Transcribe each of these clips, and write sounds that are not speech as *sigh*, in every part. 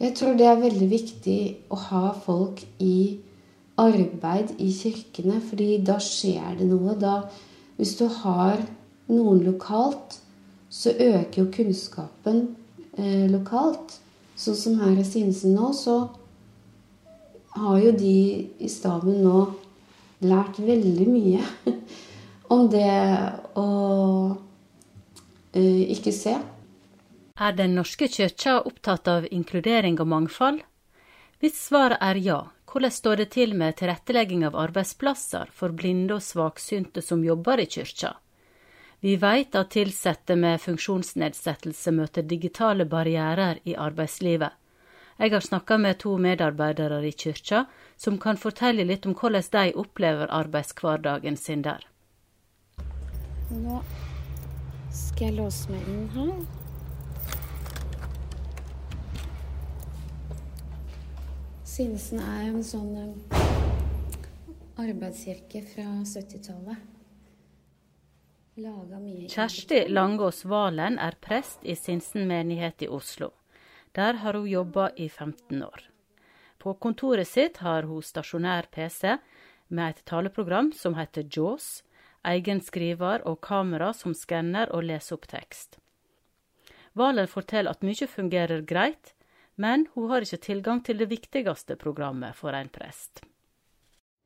Jeg tror det er veldig viktig å ha folk i arbeid i kirkene, fordi da skjer det noe. Da, hvis du har noen lokalt, så øker jo kunnskapen eh, lokalt. Sånn som her i Sinsen nå, så har jo de i staben nå lært veldig mye *laughs* om det å eh, ikke se. Er Den norske kirka opptatt av inkludering og mangfold? Hvis svaret er ja, hvordan står det til med tilrettelegging av arbeidsplasser for blinde og svaksynte som jobber i kirka? Vi vet at ansatte med funksjonsnedsettelse møter digitale barrierer i arbeidslivet. Jeg har snakka med to medarbeidere i kirka, som kan fortelle litt om hvordan de opplever arbeidshverdagen sin der. Nå skal jeg låse meg inn her. Sinsen er jo en sånn eh, arbeidskirke fra 70-tallet. Kjersti Langås Valen er prest i Sinsen menighet i Oslo. Der har hun jobba i 15 år. På kontoret sitt har hun stasjonær PC med et taleprogram som heter Jaws, egen skriver og kamera som skanner og leser opp tekst. Valen forteller at mye fungerer greit, men hun har ikke tilgang til det viktigste programmet for en prest.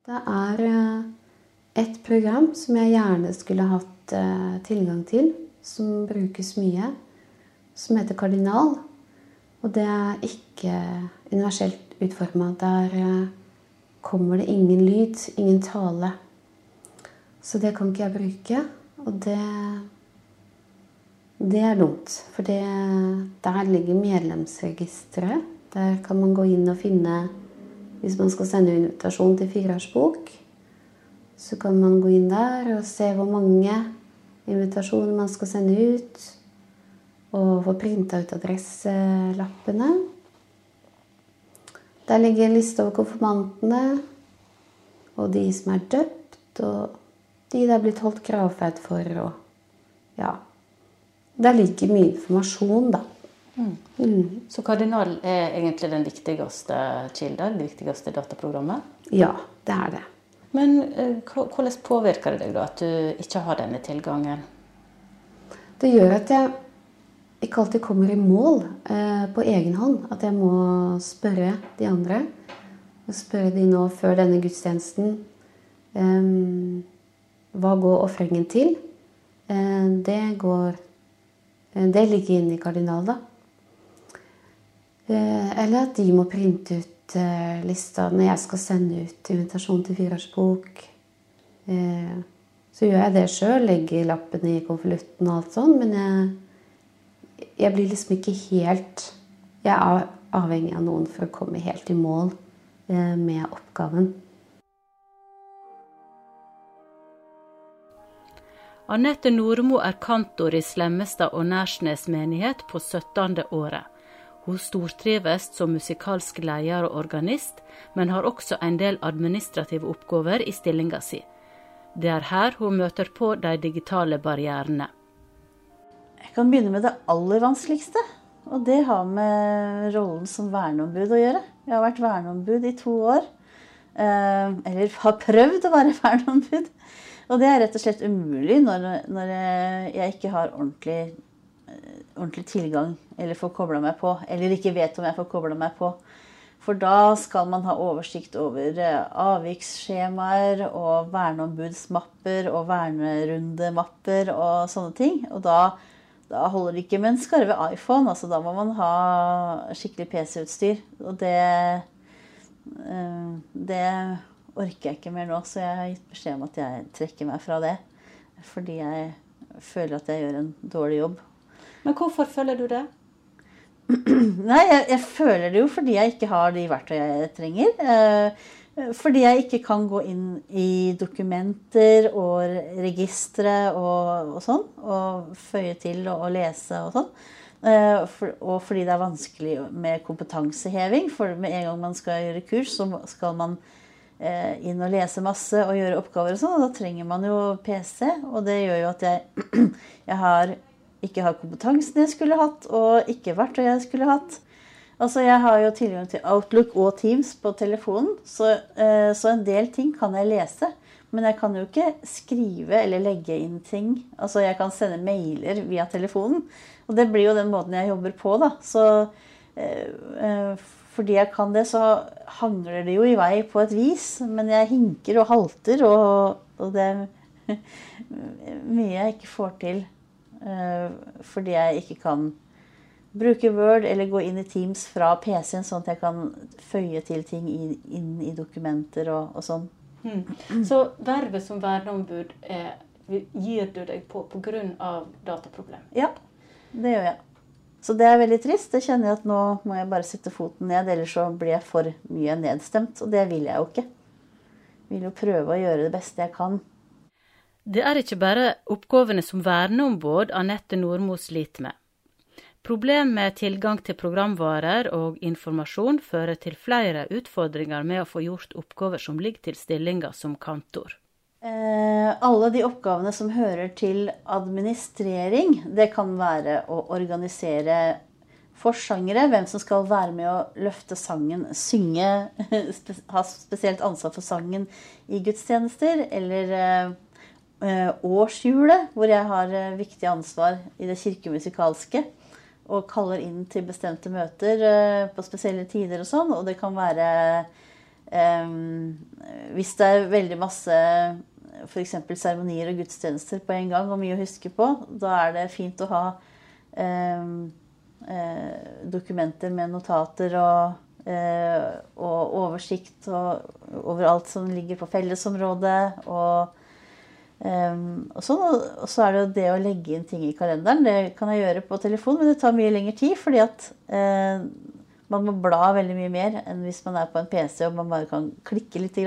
Det er eh, et program som jeg gjerne skulle hatt eh, tilgang til, som brukes mye, som heter Kardinal. Og det er ikke universelt utforma. Der eh, kommer det ingen lyd, ingen tale. Så det kan ikke jeg bruke. Og det det er dumt. For det, der ligger medlemsregisteret. Der kan man gå inn og finne Hvis man skal sende invitasjon til fireårsbok, så kan man gå inn der og se hvor mange invitasjoner man skal sende ut. Og få printa ut adresselappene. Der ligger en liste over konfirmantene og de som er døpt, og de det er blitt holdt gravferd for. Og ja. Der like mye informasjon, da. Mm. Mm. Så Kardinal er egentlig den viktigste kilden? Det viktigste dataprogrammet? Ja, det er det. Men eh, hvordan påvirker det deg da at du ikke har denne tilgangen? Det gjør at jeg ikke alltid kommer i mål eh, på egen hånd. At jeg må spørre de andre. Og spørre de nå før denne gudstjenesten eh, Hva går ofringen til? Eh, det går Det ligger inne i kardinal, da. Eh, eller at de må printe ut eh, lista når jeg skal sende ut invitasjon til fireårsbok. så gjør jeg det sjøl. Legger lappen i konvolutten og alt sånn. Men jeg jeg blir liksom ikke helt Jeg er avhengig av noen for å komme helt i mål eh, med oppgaven. Anette Nordmo er kantor i Slemmestad og Nærsnes menighet på 17. året. Hun stortrives som musikalsk leder og organist, men har også en del administrative oppgaver i stillinga si. Det er her hun møter på de digitale barrierene. Jeg kan begynne med det aller vanskeligste. Og det har med rollen som verneombud å gjøre. Jeg har vært verneombud i to år. Eh, eller har prøvd å være *laughs* verneombud. Og det er rett og slett umulig når, når jeg ikke har ordentlig, eh, ordentlig, tilgang eller får kobla meg på. Eller ikke vet om jeg får kobla meg på. For da skal man ha oversikt over eh, avviksskjemaer og verneombudsmapper og vernerundemapper og sånne ting. Og da da holder det ikke med en skarve iPhone. altså Da må man ha skikkelig PC-utstyr. Og det, eh, det orker jeg ikke mer nå, så jeg har gitt beskjed om at jeg trekker meg fra det. Fordi jeg føler at jeg gjør en dårlig jobb. Men hvorfor føler du det? *clears throat* Nei, jeg, jeg føler det jo fordi jeg ikke har de verktøyene jeg trenger. Eh, fordi jeg ikke kan gå inn i dokumenter og registre og, og sånn. Og føye til og, og lese og sånn. Uh, for, og fordi det er vanskelig med kompetanseheving. For med en gang man skal gjøre kurs, så skal man inn og lese masse og gjøre oppgaver og sånn. Og da trenger man jo PC. Og det gjør jo at jeg, *clears throat* jeg har, ikke har kompetansen jeg skulle hatt, og ikke verktøy jeg skulle hatt. Altså, jeg har jo tilgang til Outlook og Teams på telefonen, så, eh, så, en del ting kan jeg lese. Men jeg kan jo ikke skrive eller legge inn ting. Altså, jeg kan sende mailer via telefonen. Og det blir jo den måten jeg jobber på, da. Så eh, eh fordi jeg kan det, så hangler det jo i vei på et vis. Men jeg hinker og halter, og, og det er *laughs* mye jeg ikke får til eh, fordi jeg ikke kan bruke Word eller gå inn i Teams fra PC-en, sånn at jeg kan føye til ting inn i dokumenter og, og sånn. Mm. Så vervet som verneombud er, gir du deg på pga. dataproblem? Ja, det gjør jeg. Så det er veldig trist. Det kjenner jeg at nå må jeg bare sette foten ned, ellers så blir jeg for mye nedstemt. Og det vil jeg jo ikke. Jeg vil jo prøve å gjøre det beste jeg kan. Det er ikke bare oppgavene som verneombud Anette Nordmo sliter med. Problem med tilgang til programvarer og informasjon fører til flere utfordringer med å få gjort oppgaver som ligger til stillinga som kantor. Eh, alle de oppgavene som hører til administrering, det kan være å organisere forsangere, hvem som skal være med å løfte sangen, synge, *laughs* ha spesielt ansvar for sangen i gudstjenester, eller eh, årshjulet, hvor jeg har eh, viktig ansvar i det kirkemusikalske og kaller inn til bestemte møter på spesielle tider og sånn. Og det kan være Hvis det er veldig masse f.eks. seremonier og gudstjenester på en gang og mye å huske på, da er det fint å ha um, uh, dokumenter med notater og, eh, og oversikt og, over alt som ligger på fellesområdet. og Um, og, sånn, og, så er det det å legge inn ting i kalenderen. Det kan jeg gjøre på telefon, men det tar mye lengre tid. Fordi at uh, man må bla veldig mye mer enn hvis man er på en PC og man bare kan klikke litt.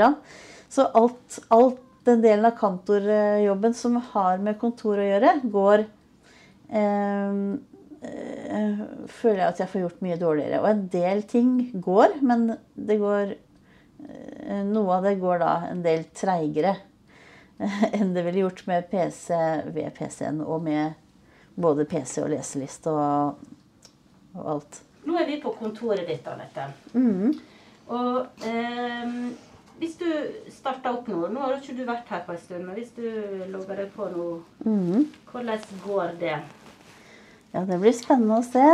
Så alt, alt, den delen av kantorjobben som har med kontor å gjøre, går eh, uh, Føler jeg at jeg får gjort mye dårligere. Og en del ting går, men det går uh, Noe av det går da en del treigere. *laughs* enn det ville gjort med PC ved PC-en, og med både PC og leseliste og, og, alt. Nå er vi på kontoret ditt, Anette. Mm. Og eh, hvis du starter opp nå Nå har ikke du vært her på en stund, men hvis du logger deg på nå, mm. hvordan går det? Ja, det blir spennende å se.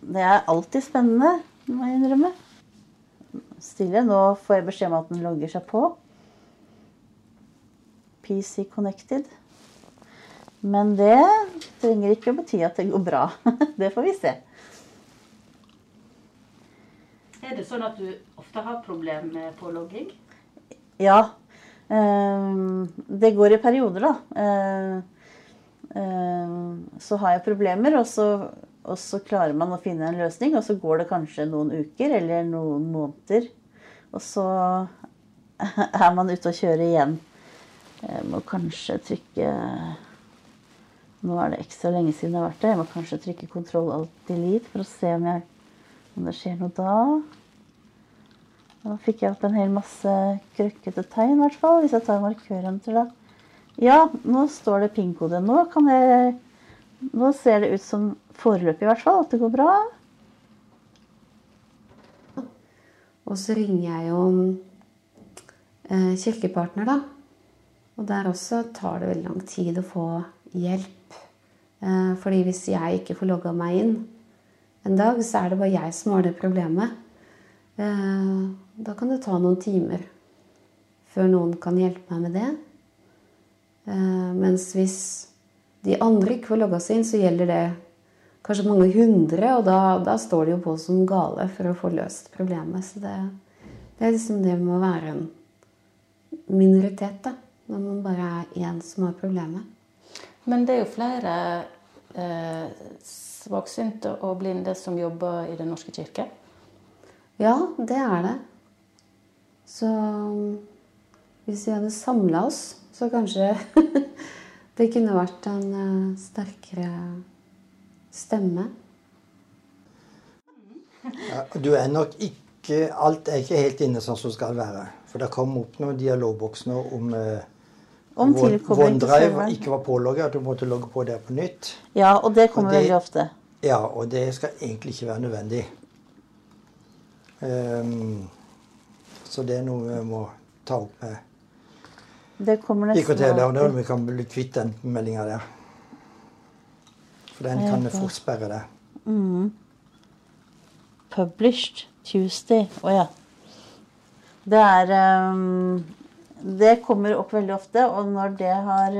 Det er alltid spennende, må jeg innrømme. Stille. Nå får jeg beskjed om at den logger seg på. PC Connected. Men det trenger ikke å bety at det går bra. *laughs* det får vi se. Er det sånn at du ofte har problemer med pålogging? Ja. Ehm, det går i perioder, da. Ehm, ehm, så har jeg problemer, og så, og så klarer man å finne en løsning. Og så går det kanskje noen uker eller noen måneder. Og så *laughs* er man ute og kjører igjen. Jeg må kanskje trykke Nå er det ekstra lenge siden jeg har vært der. Jeg må kanskje trykke kontroll alt delete for å se om, jeg, om det skjer noe da. Da fikk jeg opp en hel masse krøkkete tegn, i hvert fall. Hvis jeg tar markøren til da. Ja, nå står det pin-kode. Nå jeg Nå ser det ut som foreløpig, i hvert fall, at det går bra. Og så ringer jeg jo eh, kirkepartner, da. Og der også tar det veldig lang tid å få hjelp. Eh, fordi hvis jeg ikke får logga meg inn en dag, så er det bare jeg som har det problemet. Eh, da kan det ta noen timer før noen kan hjelpe meg med det. Eh, mens hvis de andre ikke får logga seg inn, så gjelder det kanskje mange hundre, og da, da, står de jo på som gale for å få løst problemet. Så det, det er liksom det med å være en minoritet, da når man bare er én som har problemet. Men det er jo flere eh, svaksynte og blinde som jobber i Den norske kirke? Ja, det er det. Så hvis vi hadde samla oss, så kanskje *laughs* det kunne vært en uh, sterkere stemme. Ja, du er nok ikke Alt er ikke helt inne sånn som skal være. For det kom opp noen dialogbokser om uh, om OneDrive ikke var pålogget, at du måtte logge på der på nytt. Ja, og det kommer det, veldig ofte. Ja, og det skal egentlig ikke være nødvendig. Um, så det er noe vi må ta opp med Det IKT-lærerne. om Vi kan bli kvitt den meldinga der. For den kan vi fort sperre det. Mm. Published Tuesday. Å ja. Det er um, Det kommer opp veldig ofte, og når det har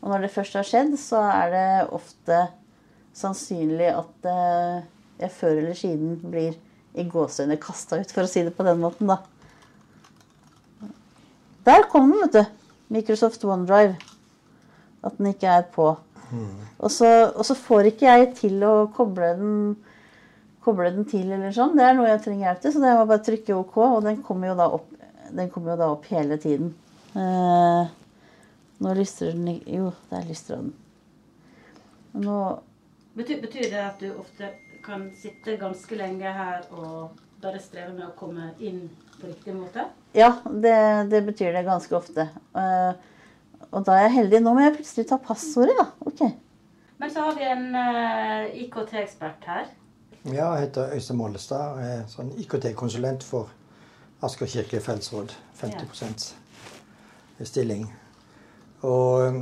Og når det først har skjedd, så er det ofte sannsynlig at eh, jeg før eller siden blir i gåseøyne kasta ut, for å si det på den måten, da. Der kom den, vet du. Microsoft OneDrive. At den ikke er på. Og så, og så får ikke jeg til å koble den, koble den til, eller sånn. Det er noe jeg trenger hjelp til, så det må bare trykke OK, og den kommer jo da opp, den kommer jo da opp hele tiden. Eh, nå lystrer den ikke Jo, der lystrer den. Nå Betyr, betyr det at du ofte kan sitte ganske lenge her og bare streve med å komme inn på riktig måte? Ja, det, det betyr det ganske ofte. Uh, og da er jeg heldig. Nå må jeg plutselig ta passordet, da. Ok. Men så har vi en uh, IKT-ekspert her. Ja, jeg heter Øystein Mollestad. og er sånn IKT-konsulent for Asker kirke fellesråd. 50% stilling. Og um,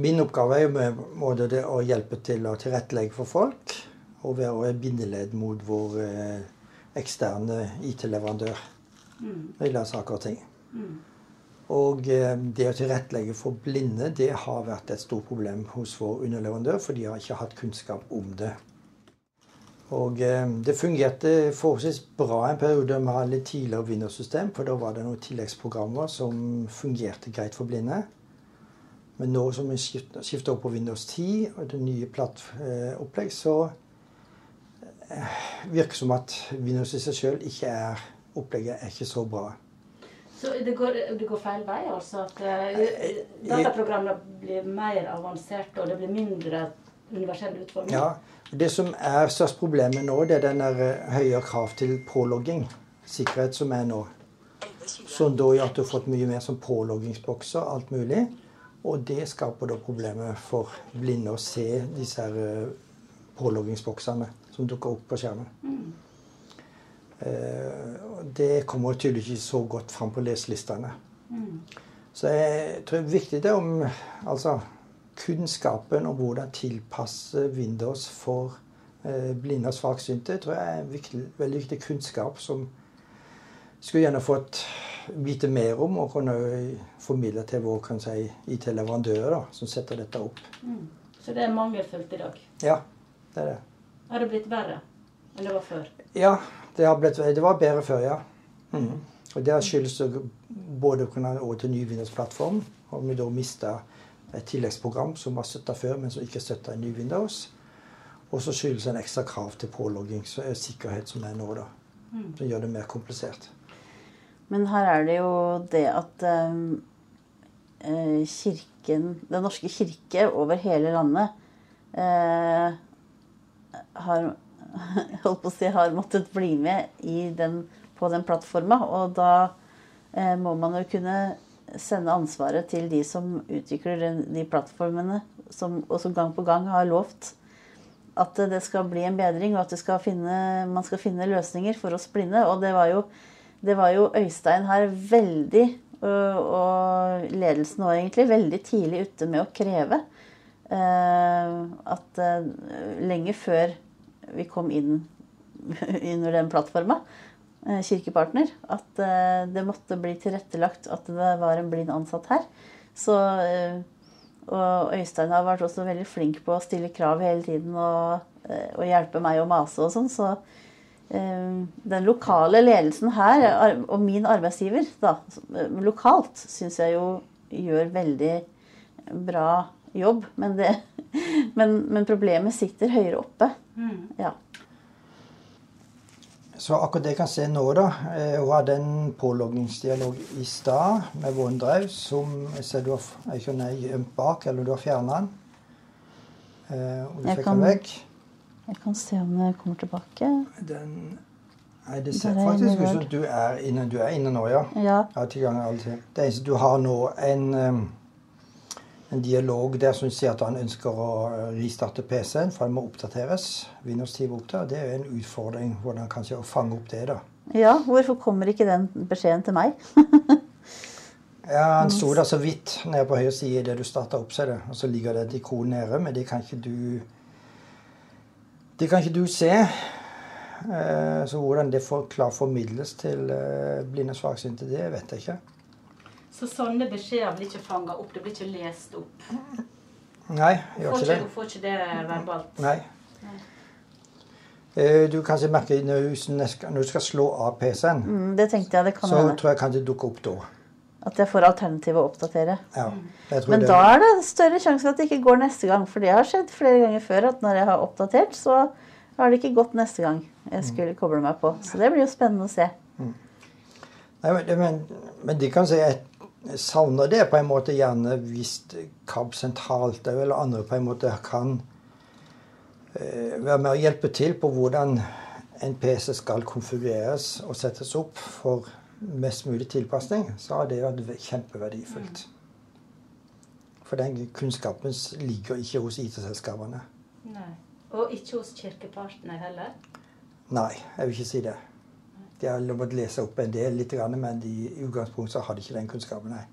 min oppgave er jo med måte det å hjelpe til å tilrettelegge for folk. Og være et bindeledd mot vår eh, eksterne IT-leverandør. Når det gjelder saker og ting. Og eh, det å tilrettelegge for blinde det har vært et stort problem hos vår underleverandør, for de har ikke hatt kunnskap om det. Og eh, det fungerte forholdsvis bra en periode med å ha litt tidligere Windows-system, for da var det noen tilleggsprogrammer som fungerte greit for blinde. Men nå som vi skifter opp på Windows 10 og det nye plattopplegg, så eh, virker som at Windows i seg sjøl ikke er Opplegget er ikke så bra. Så det går, det går feil vei, altså? At eh, dataprogrammene blir mer avanserte, og det blir mindre universell utforming? Ja, Det som er størst problemet nå, det er den eh, krav til pålogging. Sikkerhet som er nå. Som da gjør at du har fått mye mer som påloggingsbokser, alt mulig. Og det skaper da problemer for blinde å se disse her eh, påloggingsboksene som dukker opp på skjermen. Eh, det kommer tydeligvis ikke så godt fram på leselistene. Så jeg tror det er viktig det om altså, kunnskapen om hvordan tilpasse Windows for eh, blinde og svaksynte. tror jeg er en viktig, veldig viktig kunnskap som skulle gjerne fått vite mer om og kunne formidle til vår kan si, IT-leverandør som setter dette opp. Så det er mangelfullt i dag. Ja, det er det. Har det blitt verre enn det var før? Ja, det, har blitt, det var bedre før, ja. Mm. Og det skyldes både å kunne over til ny Windows-plattform, og vi da mista et tilleggsprogram som var støtta før, men som ikke støtta i ny Windows. Og så skyldes en ekstra krav til pålogging, så er sikkerhet som er nå, da. Som gjør det mer komplisert. Men her er det jo det at eh, eh, kirken, Den norske kirke over hele landet eh, har *laughs* holdt på å si, har måttet bli med den, på den plattforma. Og da eh, må man jo kunne sende ansvaret til de som utvikler den, de plattformene, som også gang på gang har lovt at det skal bli en bedring, og at skal finne, man skal finne løsninger for oss blinde. Og det var jo, det var jo Øystein her veldig, og, og ledelsen òg egentlig, veldig tidlig ute med å kreve at eh, lenge før vi kom inn *laughs* under den plattforma, eh, Kirkepartner, at eh, det måtte bli tilrettelagt at det var en blind ansatt her. Så eh, og Øystein har vært også veldig flink på å stille krav hele tiden og, eh, og hjelpe meg å mase og sånn. Så eh, den lokale ledelsen her, og min arbeidsgiver da, eh, lokalt, syns jeg jo gjør veldig bra jobb. Men, det, *laughs* men, men problemet sitter høyere oppe. Ja. Så akkurat det jeg kan se nå, da eh, Hun hadde en påloggingsdialog i stad med OneDrive som jeg ser du har jeg ikke gjemt bak, eller du har fjerna den. Eh, og du Jeg fikk kan- den vekk. Jeg kan se om den kommer tilbake. Den Nei, det ser Der er faktisk ut som du er inne, du er inne nå, ja. Ja. Ja, tilgang av alt. Det eneste du har nå, en um, en dialog der som sier at han ønsker å ristarte PC-en, for den må oppdateres. Windows 10 oppdater. Det er jo en utfordring hvordan kanskje å fange opp det. da. Ja, hvorfor kommer ikke den beskjeden til meg? *laughs* ja, Han sto der så vidt nede på høyre side idet du starta opp, ser du. Og så ligger det et ikon nede, men det kan ikke du Det kan ikke du se. Eh, så hvordan det får klart formidles til eh, blinde og svaksynte, det vet jeg ikke. Så sånne beskjeder blir ikke fanga opp? Det blir ikke lest opp? Nei, gjør ikke det. Du får ikke det verbalt? Nei. Eh, du kan merke når du skal slå av PC-en, mm, det tenkte jeg, det kan så hende. tror jeg kan det dukke opp da. At jeg får alternativet å oppdatere. Ja, Men det. da er det større sjanse for at det ikke går neste gang. For det har skjedd flere ganger før at når jeg har oppdatert, så har det ikke gått neste gang jeg skulle koble meg på. Så det blir jo spennende å se. Mm. Nei, men, men, de kan si at savner det på en måte gjerne hvis KAB sentralt eller andre på en måte kan eh, være med å hjelpe til på hvordan en PC skal konfigureres og settes opp for mest mulig tilpasning, så har det vært kjempeverdifullt. For den kunnskapen ligger ikke hos IT-selskapene. Og ikke hos kirkepartene heller? Nei, jeg vil ikke si det. De har måttet lese opp en del, litt, men de, i utgangspunktet hadde ikke den kunnskapen. nei.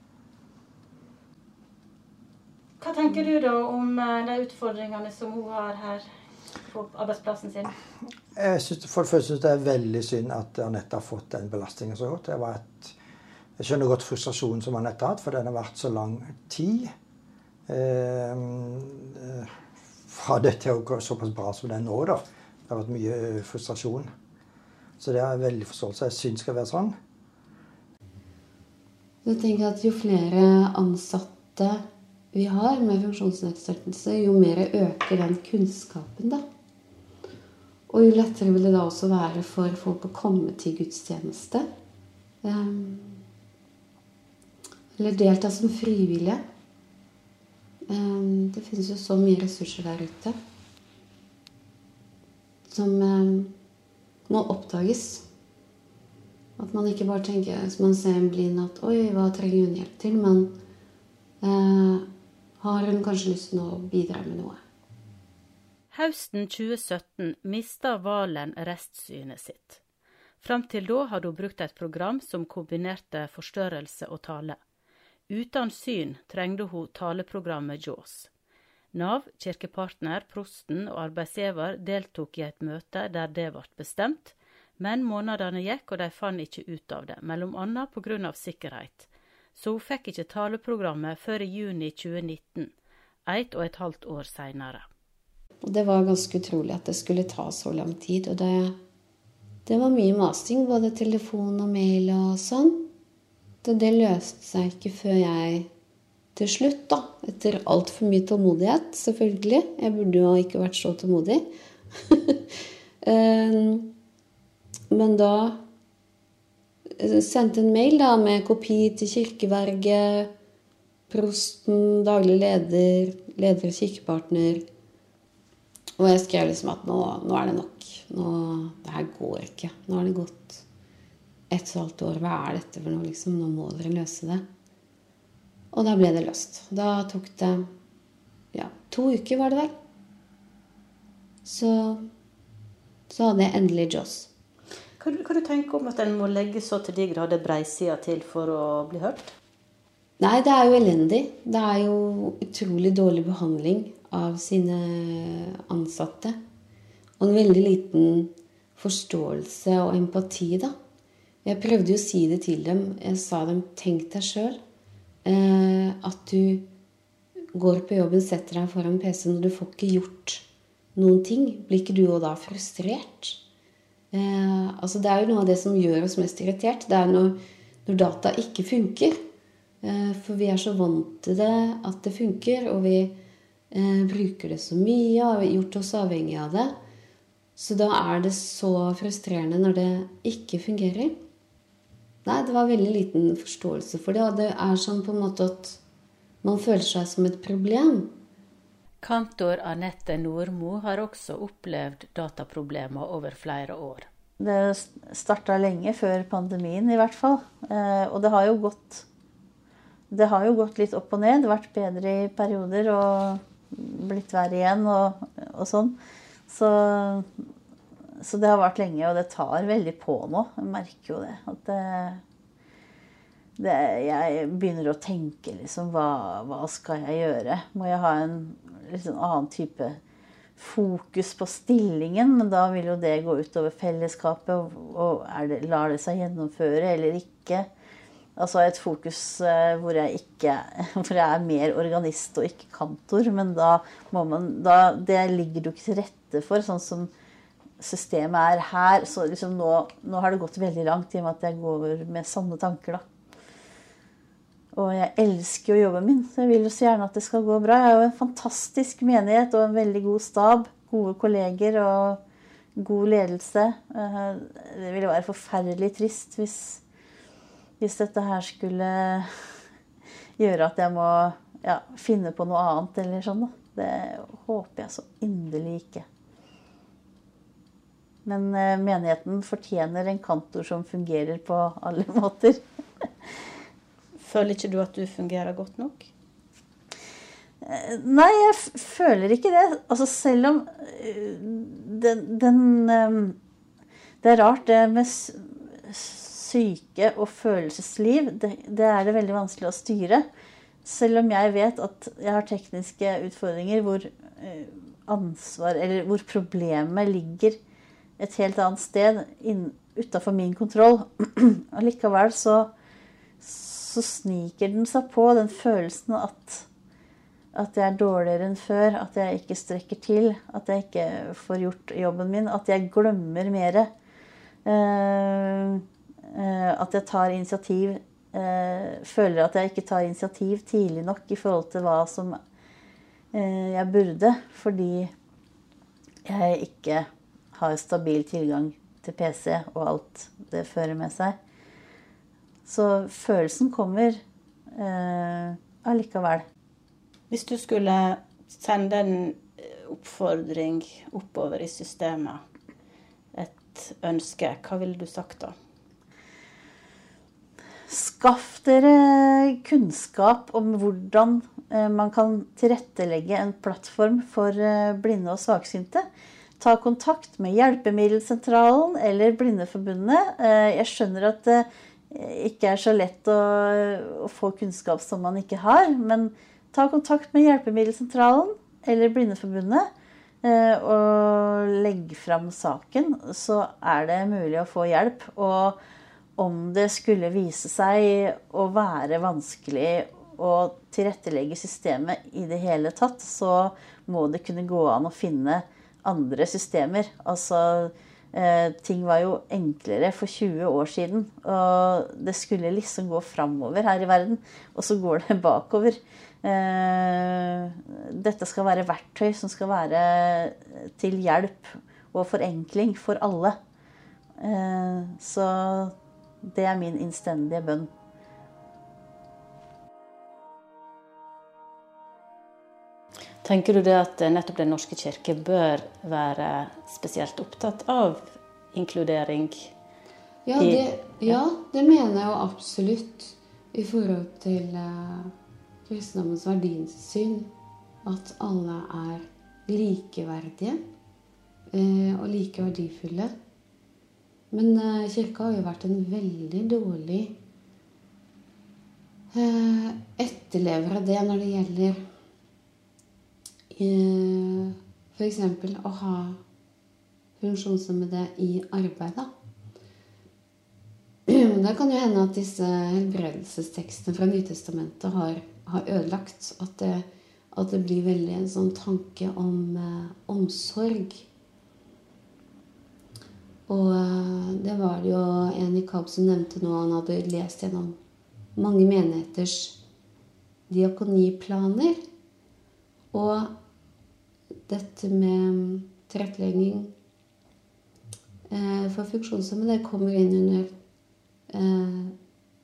Hva tenker du da om eh, de utfordringene som hun har her på arbeidsplassen sin? Jeg synes, for det første synes det er veldig synd at Anette har fått den belastningen så godt. Et, jeg skjønner godt frustrasjonen som Anette har hatt, for den har vært så lang tid. Eh, eh fra det til å gå såpass bra som det er nå, da. Det har vært mye frustrasjon. Så det har jeg veldig forståelse Jeg syns skal være sånn. Jeg tenker at Jo flere ansatte vi har med funksjonsnedsettelse, jo mer øker den kunnskapen, da. Og jo lettere vil det da også være for folk å komme til gudstjeneste. Um, eller delta som frivillige. Um, det finnes jo så mye ressurser der ute som um, må oppdages. At man ikke bare tenker hvis man ser en blind at 'oi, hva trenger hun hjelp til?' Men eh, har hun kanskje lyst til å bidra med noe? Høsten 2017 mista Valen restsynet sitt. Fram til da hadde hun brukt et program som kombinerte forstørrelse og tale. Uten syn trengte hun taleprogrammet JAWS. Nav, kirkepartner, prosten og arbeidsgiver deltok i et møte der det ble bestemt, men månedene gikk og de fant ikke ut av det, mellom annet pga. sikkerhet. Så hun fikk ikke taleprogrammet før i juni 2019, ett og et halvt år seinere. Det var ganske utrolig at det skulle ta så lang tid. Og det, det var mye masing, både telefon og mail og sånn. Det, det løste seg ikke før jeg til slutt, da, etter altfor mye tålmodighet, selvfølgelig Jeg burde jo ikke vært så tålmodig. *laughs* Ehm, men da eh, sendte en mail da, med kopi til kirkeverget, prosten, daglig leder, leder og kirkepartner. Og jeg skrev liksom at nå, nå er det nok. Nå, det her går ikke. Nå har det gått ett og et halvt år. Hva er dette for noe? Liksom? Nå må dere løse det. Og da ble det løst. Da tok det ja, to uker, var det vel. Så, så hadde jeg endelig Joss. Hva, hva du tenker om at en må legge så til de grader breisida til for å bli hørt? Nei, det er jo elendig. Det er jo utrolig dårlig behandling av sine ansatte. Og en veldig liten forståelse og empati, da. Jeg prøvde jo å si det til dem. Jeg sa dem tenk deg sjøl at du går på jobben, setter deg foran PC-en, og du får ikke gjort noen ting. Blir ikke du òg da frustrert? Eh, altså det er jo noe av det som gjør oss mest irritert. Det er når, når data ikke funker. Eh, for vi er så vant til det, at det funker, og vi eh, bruker det så mye og har gjort oss avhengig av det. Så da er det så frustrerende når det ikke fungerer. Nei, det var veldig liten forståelse for det. Og det er sånn på en måte at man føler seg som et problem. Kantor Anette Nordmo har også opplevd dataproblemer over flere år. Det starta lenge før pandemien, i hvert fall. Eh, og det har jo gått det har jo gått litt opp og ned. Vært bedre i perioder og blitt verre igjen og, og sånn. Så, så, det har vart lenge, og det tar veldig på nå. Jeg merker jo det. At det, det Jeg begynner å tenke liksom hva, hva, skal jeg gjøre? Må jeg ha en liksom, annen type fokus på stillingen? Men da vil jo det gå utover fellesskapet. Og, og det, lar det seg gjennomføre eller ikke? Altså et fokus eh, hvor jeg, ikke, *laughs* hvor jeg er mer organist og ikke kantor. Men da må man da, Det ligger du ikke til rette for, sånn som systemet er her. Så liksom nå, nå, har det gått veldig langt i og med at jeg går med sanne tanker, da. Og jeg elsker jo jobben min, så jeg vil jo så gjerne at det skal gå bra. Jeg har jo en fantastisk menighet og en veldig god stab. Gode kolleger og god ledelse. Eh, det ville være forferdelig trist hvis hvis dette her skulle gjøre at jeg må ja, finne på noe annet eller sånn, da. Det håper jeg så inderlig ikke. Men eh, menigheten fortjener en kantor som fungerer på alle *laughs* måter. Føler ikke du at du fungerer godt nok? Eh, nei, jeg føler ikke det. Altså selv om eh, den, den Det er rart, det med syke og følelsesliv, det, det, er det veldig vanskelig å styre. Selv om jeg vet at jeg har tekniske utfordringer hvor ansvar, eller hvor problemet ligger et helt annet sted utafor min kontroll. *clears throat* Allikevel så, så sniker den seg på, den følelsen at, at jeg er dårligere enn før, at jeg ikke strekker til, at jeg ikke får gjort jobben min, at jeg glemmer mer. Eh, Eh, at jeg tar initiativ eh, Føler at jeg ikke tar initiativ tidlig nok i forhold til hva som eh, jeg burde. Fordi jeg ikke har stabil tilgang til PC og alt det fører med seg. Så følelsen kommer eh, allikevel. Hvis du skulle sende en oppfordring oppover i systemet, et ønske, hva ville du sagt da? Skaff dere kunnskap om hvordan eh, man kan tilrettelegge en plattform for eh, blinde og svaksynte. Ta kontakt med Hjelpemiddelsentralen eller Blindeforbundet. Eh, jeg skjønner at det ikke er så lett å, få kunnskap som man ikke har, men ta kontakt med Hjelpemiddelsentralen eller Blindeforbundet og legg fram saken, så er det mulig å få hjelp. Og om det skulle vise seg å være vanskelig å tilrettelegge systemet i det hele tatt, så må det kunne gå an å finne andre systemer. Altså eh, Ting var jo enklere for 20 år siden. Og det skulle liksom gå framover her i verden, og så går det bakover. Eh, dette skal være verktøy som skal være til hjelp og forenkling for alle. Eh, så det er min innstendige bønn. Tenker du det at nettopp Den norske kirke bør være spesielt opptatt av inkludering? Ja, det, ja, det mener jeg jo absolutt i forhold til uh, kristendommens verdisyn. At alle er likeverdige uh, og like verdifulle. Men uh, kirka har jo vært en veldig dårlig uh, etterlever av det når det gjelder eh, f.eks. å ha funksjonshemmede i arbeid. da. *clears throat* Det kan jo hende at disse helbredelsestekstene fra Nytestamentet har, har ødelagt. At det, at det, blir veldig en sånn tanke om eh, omsorg. Og eh, det var det jo en i KAB som nevnte nå. Han hadde lest gjennom mange menigheters diakoniplaner. Og dette med tilrettelegging eh, for funksjonshemmede kommer inn under eh,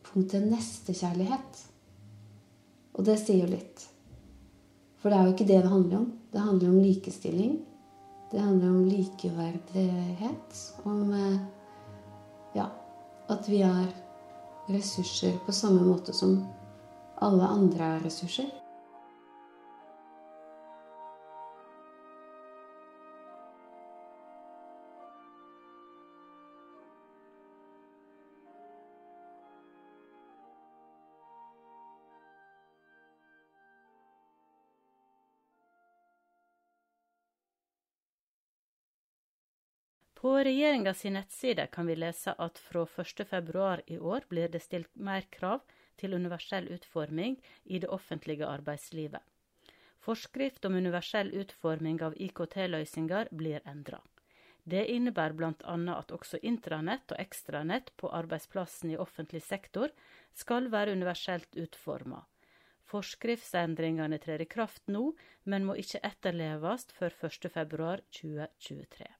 punktet nestekjærlighet. Og det sier jo litt. For det er jo ikke det det handler om. Det handler om likestilling. Det handler om likeverdighet. Om eh, ja, at vi er ressurser på samme måte som alle andre ressurser. På regjeringa si nettside kan vi lese at fra 1.2 i år blir det stilt mer krav til universell utforming i det offentlige arbeidslivet. Forskrift om universell utforming av IKT-løsninger blir endra. Det innebærer bl.a. at også intranett og ekstranett på arbeidsplassen i offentlig sektor skal være universelt utforma. Forskriftsendringene trer i kraft nå, men må ikke etterleves før 1.2.2023.